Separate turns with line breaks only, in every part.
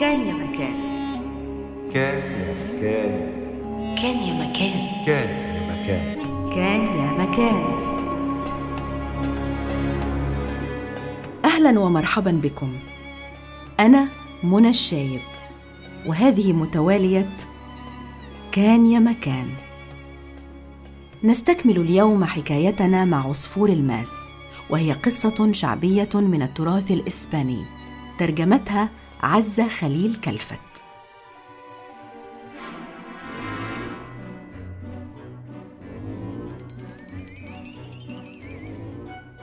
كان يا مكان.
كان يا مكان.
كان يا مكان.
كان يا مكان.
كان يا مكان.
أهلا ومرحبا بكم. أنا منى الشايب وهذه متوالية كان يا مكان. نستكمل اليوم حكايتنا مع عصفور الماس وهي قصة شعبية من التراث الإسباني ترجمتها عزه خليل كلفت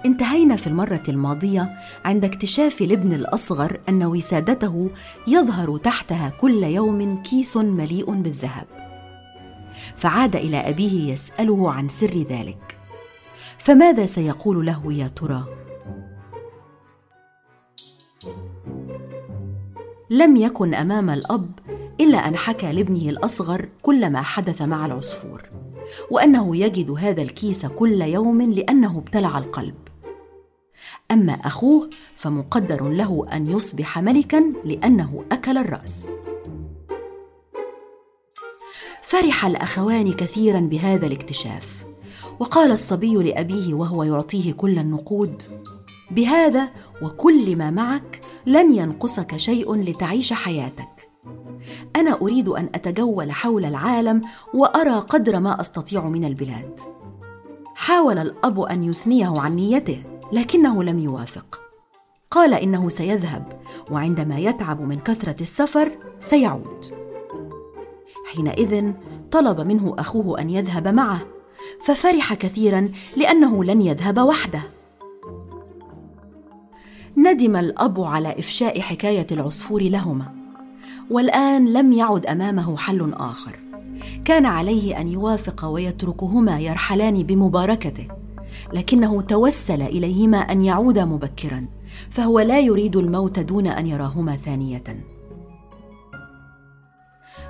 انتهينا في المرة الماضية عند اكتشاف الابن الأصغر أن وسادته يظهر تحتها كل يوم كيس مليء بالذهب. فعاد إلى أبيه يسأله عن سر ذلك. فماذا سيقول له يا ترى؟ لم يكن أمام الأب إلا أن حكى لابنه الأصغر كل ما حدث مع العصفور. وأنه يجد هذا الكيس كل يوم لأنه ابتلع القلب أما أخوه فمقدر له أن يصبح ملكا لأنه أكل الرأس فرح الأخوان كثيرا بهذا الاكتشاف وقال الصبي لأبيه وهو يعطيه كل النقود بهذا وكل ما معك لن ينقصك شيء لتعيش حياتك. أنا أريد أن أتجول حول العالم وأرى قدر ما أستطيع من البلاد. حاول الأب أن يثنيه عن نيته لكنه لم يوافق. قال إنه سيذهب وعندما يتعب من كثرة السفر سيعود. حينئذ طلب منه أخوه أن يذهب معه ففرح كثيرا لأنه لن يذهب وحده. ندم الأب على إفشاء حكاية العصفور لهما. والآن لم يعد أمامه حل آخر. كان عليه أن يوافق ويتركهما يرحلان بمباركته لكنه توسل إليهما أن يعودا مبكرا فهو لا يريد الموت دون أن يراهما ثانية.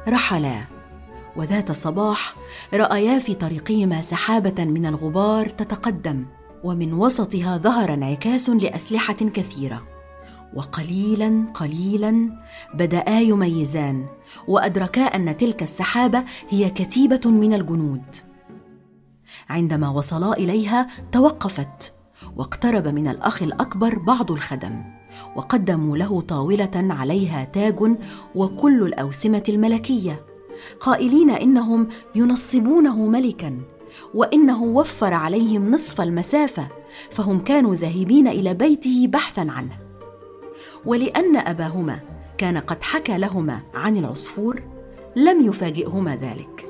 رحلا وذات صباح رأيا في طريقهما سحابة من الغبار تتقدم. ومن وسطها ظهر انعكاس لأسلحة كثيرة. وقليلا قليلا بدا يميزان وأدركا أن تلك السحابة هي كتيبة من الجنود. عندما وصلا إليها توقفت واقترب من الأخ الأكبر بعض الخدم وقدموا له طاولة عليها تاج وكل الأوسمة الملكية قائلين إنهم ينصبونه ملكا. وإنه وفر عليهم نصف المسافة فهم كانوا ذاهبين إلى بيته بحثا عنه. ولأن أباهما كان قد حكى لهما عن العصفور لم يفاجئهما ذلك.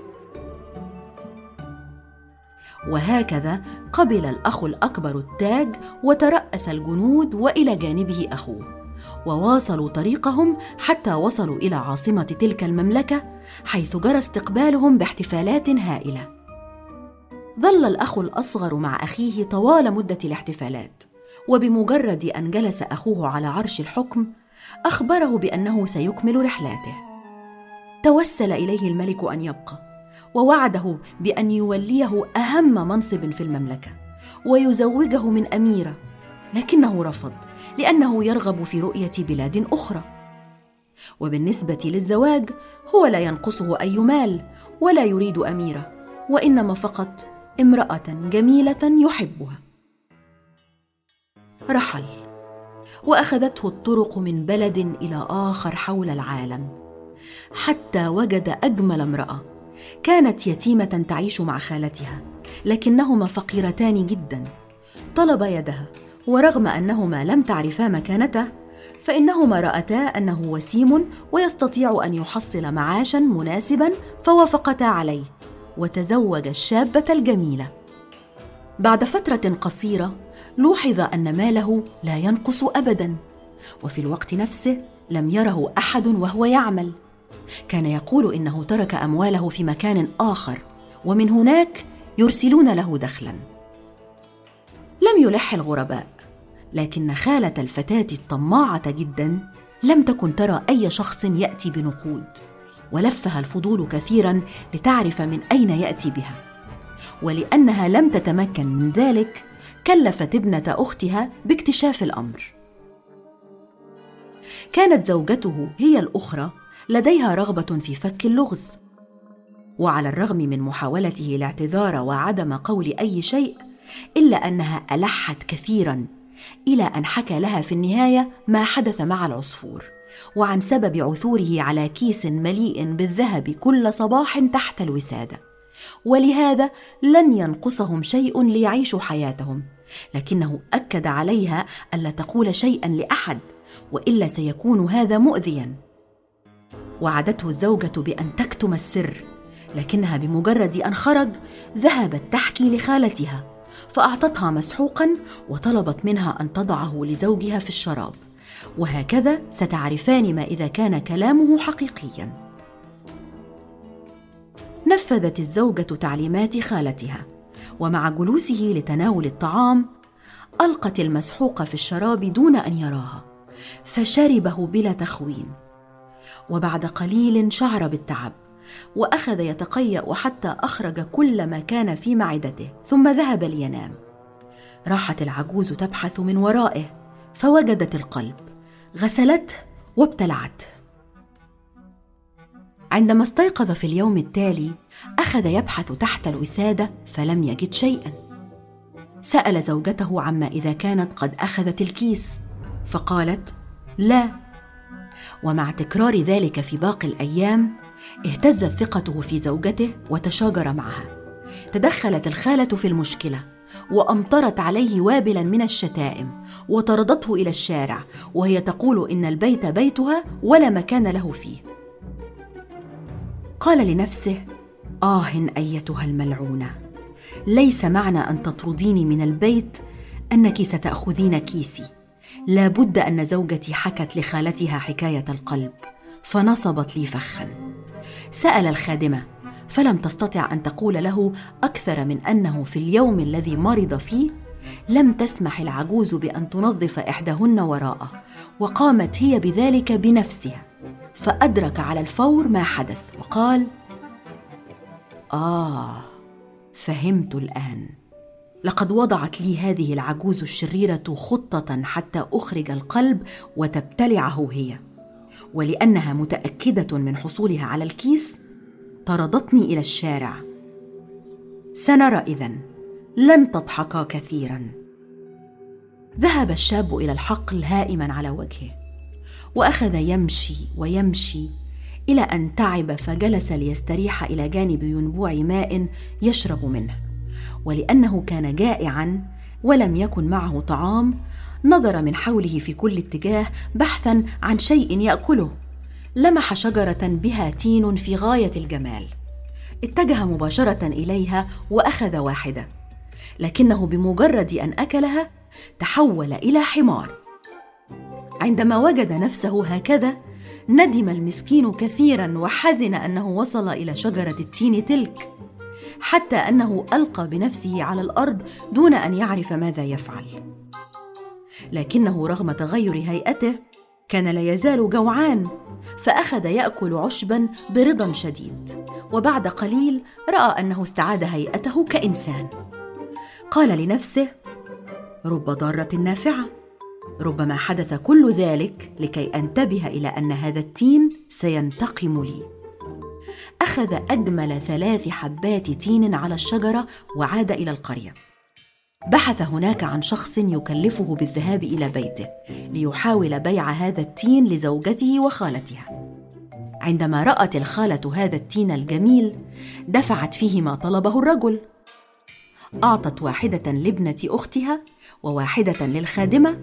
وهكذا قبل الأخ الأكبر التاج وترأس الجنود وإلى جانبه أخوه وواصلوا طريقهم حتى وصلوا إلى عاصمة تلك المملكة حيث جرى استقبالهم باحتفالات هائلة. ظل الأخ الأصغر مع أخيه طوال مدة الاحتفالات وبمجرد أن جلس أخوه على عرش الحكم أخبره بأنه سيكمل رحلاته. توسل إليه الملك أن يبقى ووعده بأن يوليه أهم منصب في المملكة ويزوجه من أميرة لكنه رفض لأنه يرغب في رؤية بلاد أخرى. وبالنسبة للزواج هو لا ينقصه أي مال ولا يريد أميرة وإنما فقط امرأة جميلة يحبها. رحل. وأخذته الطرق من بلد إلى آخر حول العالم. حتى وجد أجمل امرأة. كانت يتيمة تعيش مع خالتها. لكنهما فقيرتان جدا. طلب يدها. ورغم أنهما لم تعرفا مكانته فإنهما رأتا أنه وسيم ويستطيع أن يحصل معاشا مناسبا فوافقتا عليه. وتزوج الشابة الجميلة. بعد فترة قصيرة لوحظ أن ماله لا ينقص ابدا وفي الوقت نفسه لم يره أحد وهو يعمل. كان يقول إنه ترك أمواله في مكان آخر ومن هناك يرسلون له دخلا. لم يلح الغرباء لكن خالة الفتاة الطماعة جدا لم تكن ترى أي شخص يأتي بنقود. ولفها الفضول كثيرا لتعرف من أين يأتي بها. ولأنها لم تتمكن من ذلك كلفت ابنة أختها باكتشاف الأمر. كانت زوجته هي الأخرى لديها رغبة في فك اللغز. وعلى الرغم من محاولته الاعتذار وعدم قول أي شيء إلا أنها ألحت كثيرا إلى أن حكى لها في النهاية ما حدث مع العصفور. وعن سبب عثوره على كيس مليء بالذهب كل صباح تحت الوسادة. ولهذا لن ينقصهم شيء ليعيشوا حياتهم. لكنه أكد عليها الا تقول شيئا لأحد وإلا سيكون هذا مؤذيا. وعدته الزوجة بأن تكتم السر لكنها بمجرد أن خرج ذهبت تحكي لخالتها فأعطتها مسحوقا وطلبت منها أن تضعه لزوجها في الشراب. وهكذا ستعرفان ما إذا كان كلامه حقيقيا. نفذت الزوجة تعليمات خالتها ومع جلوسه لتناول الطعام ألقت المسحوق في الشراب دون أن يراها فشربه بلا تخوين. وبعد قليل شعر بالتعب وأخذ يتقيأ حتى أخرج كل ما كان في معدته ثم ذهب لينام. راحت العجوز تبحث من ورائه فوجدت القلب. غسلته وابتلعته عندما استيقظ في اليوم التالي أخذ يبحث تحت الوسادة فلم يجد شيئا. سأل زوجته عما إذا كانت قد أخذت الكيس فقالت لا. ومع تكرار ذلك في باقي الأيام اهتزت ثقته في زوجته وتشاجر معها. تدخلت الخالة في المشكلة. وأمطرت عليه وابلا من الشتائم وطردته إلى الشارع وهي تقول إن البيت بيتها ولا مكان له فيه. قال لنفسه آه أيتها الملعونة ليس معنى أن تطرديني من البيت أنك ستأخذين كيسي. لا بد أن زوجتي حكت لخالتها حكاية القلب فنصبت لي فخا. سأل الخادمة فلم تستطع أن تقول له أكثر من أنه في اليوم الذي مرض فيه لم تسمح العجوز بأن تنظف إحداهن وراءه وقامت هي بذلك بنفسها فأدرك على الفور ما حدث وقال آه فهمت الآن. لقد وضعت لي هذه العجوز الشريرة خطة حتى أخرج القلب وتبتلعه هي ولأنها متأكدة من حصولها على الكيس طردتني إلى الشارع. سنرى إذن. لن تضحكا كثيرا. ذهب الشاب إلى الحقل هائما على وجهه وأخذ يمشي ويمشي إلى أن تعب فجلس ليستريح إلى جانب ينبوع ماء يشرب منه. ولأنه كان جائعا ولم يكن معه طعام نظر من حوله في كل اتجاه بحثا عن شيء يأكله. لمح شجرة بها تين في غاية الجمال. اتجه مباشرة إليها وأخذ واحدة. لكنه بمجرد أن أكلها تحول إلى حمار. عندما وجد نفسه هكذا ندم المسكين كثيرا وحزن أنه وصل إلى شجرة التين تلك حتى أنه ألقى بنفسه على الأرض دون أن يعرف ماذا يفعل. لكنه رغم تغير هيئته كان لا يزال جوعان فأخذ يأكل عشبا برضا شديد وبعد قليل رأى أنه استعاد هيئته كإنسان. قال لنفسه رب ضارة نافعة ربما حدث كل ذلك لكي أنتبه إلى أن هذا التين سينتقم لي. أخذ أجمل ثلاث حبات تين على الشجرة وعاد إلى القرية. بحث هناك عن شخص يكلفه بالذهاب إلى بيته ليحاول بيع هذا التين لزوجته وخالتها. عندما رأت الخالة هذا التين الجميل دفعت فيه ما طلبه الرجل. أعطت واحدة لابنة أختها وواحدة للخادمة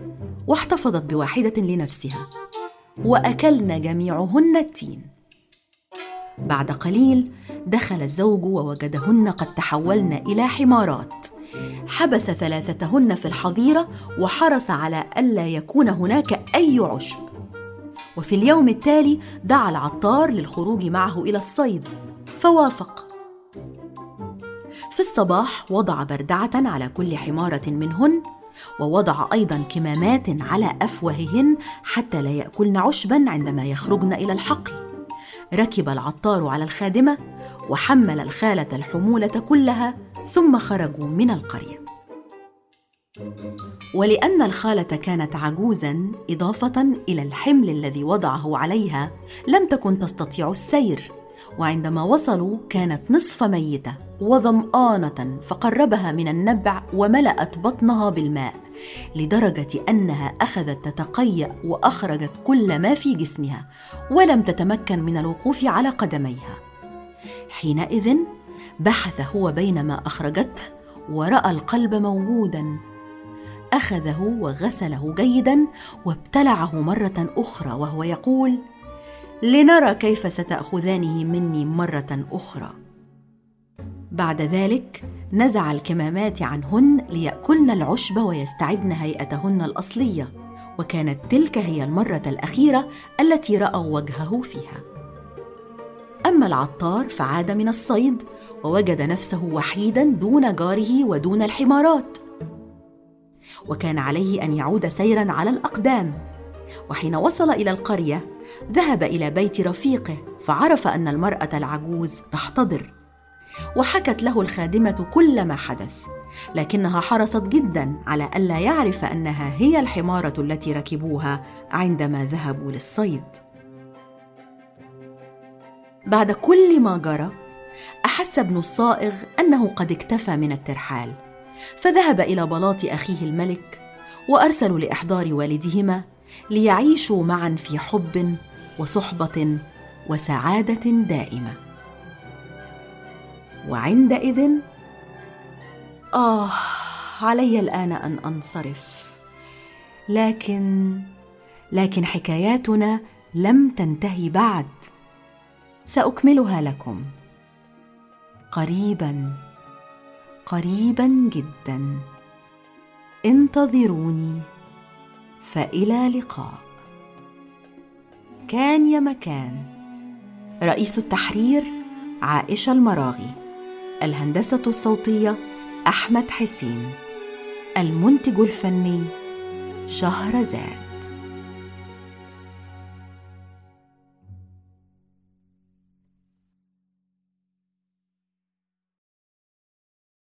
واحتفظت بواحدة لنفسها. وأكلن جميعهن التين. بعد قليل دخل الزوج ووجدهن قد تحولن إلى حمارات. حبس ثلاثتهن في الحظيرة وحرص على ألا يكون هناك أي عشب. وفي اليوم التالي دعا العطار للخروج معه إلى الصيد فوافق. في الصباح وضع بردعة على كل حمارة منهن ووضع أيضا كمامات على أفواههن حتى لا يأكلن عشبا عندما يخرجن إلى الحقل. ركب العطار على الخادمة وحمل الخالة الحمولة كلها ثم خرجوا من القرية. ولأن الخالة كانت عجوزا إضافة إلى الحمل الذي وضعه عليها لم تكن تستطيع السير وعندما وصلوا كانت نصف ميتة وظمآنة فقربها من النبع وملأت بطنها بالماء لدرجة أنها أخذت تتقيأ وأخرجت كل ما في جسمها ولم تتمكن من الوقوف على قدميها. حينئذ بحث هو بينما أخرجته ورأى القلب موجودا. أخذه وغسله جيدا وابتلعه مرة أخرى وهو يقول لنرى كيف ستأخذانه مني مرة أخرى. بعد ذلك نزع الكمامات عنهن ليأكلن العشب ويستعدن هيئتهن الأصلية وكانت تلك هي المرة الأخيرة التي رأوا وجهه فيها. أما العطار فعاد من الصيد ووجد نفسه وحيدا دون جاره ودون الحمارات. وكان عليه أن يعود سيرا على الأقدام. وحين وصل إلى القرية ذهب إلى بيت رفيقه فعرف أن المرأة العجوز تحتضر. وحكت له الخادمة كل ما حدث لكنها حرصت جدا على الا يعرف أنها هي الحمارة التي ركبوها عندما ذهبوا للصيد. بعد كل ما جرى أحس ابن الصائغ أنه قد اكتفى من الترحال فذهب إلى بلاط أخيه الملك وارسلوا لإحضار والدهما ليعيشوا معا في حب وصحبة وسعادة دائمة. وعندئذ آه علي الآن أن أنصرف. لكن لكن حكاياتنا لم تنتهي بعد. سأكملها لكم. قريبا قريبا جدا. انتظروني فإلى لقاء. كان يا مكان. رئيس التحرير عائشة المراغي. الهندسة الصوتية أحمد حسين. المنتج الفني شهرزاد.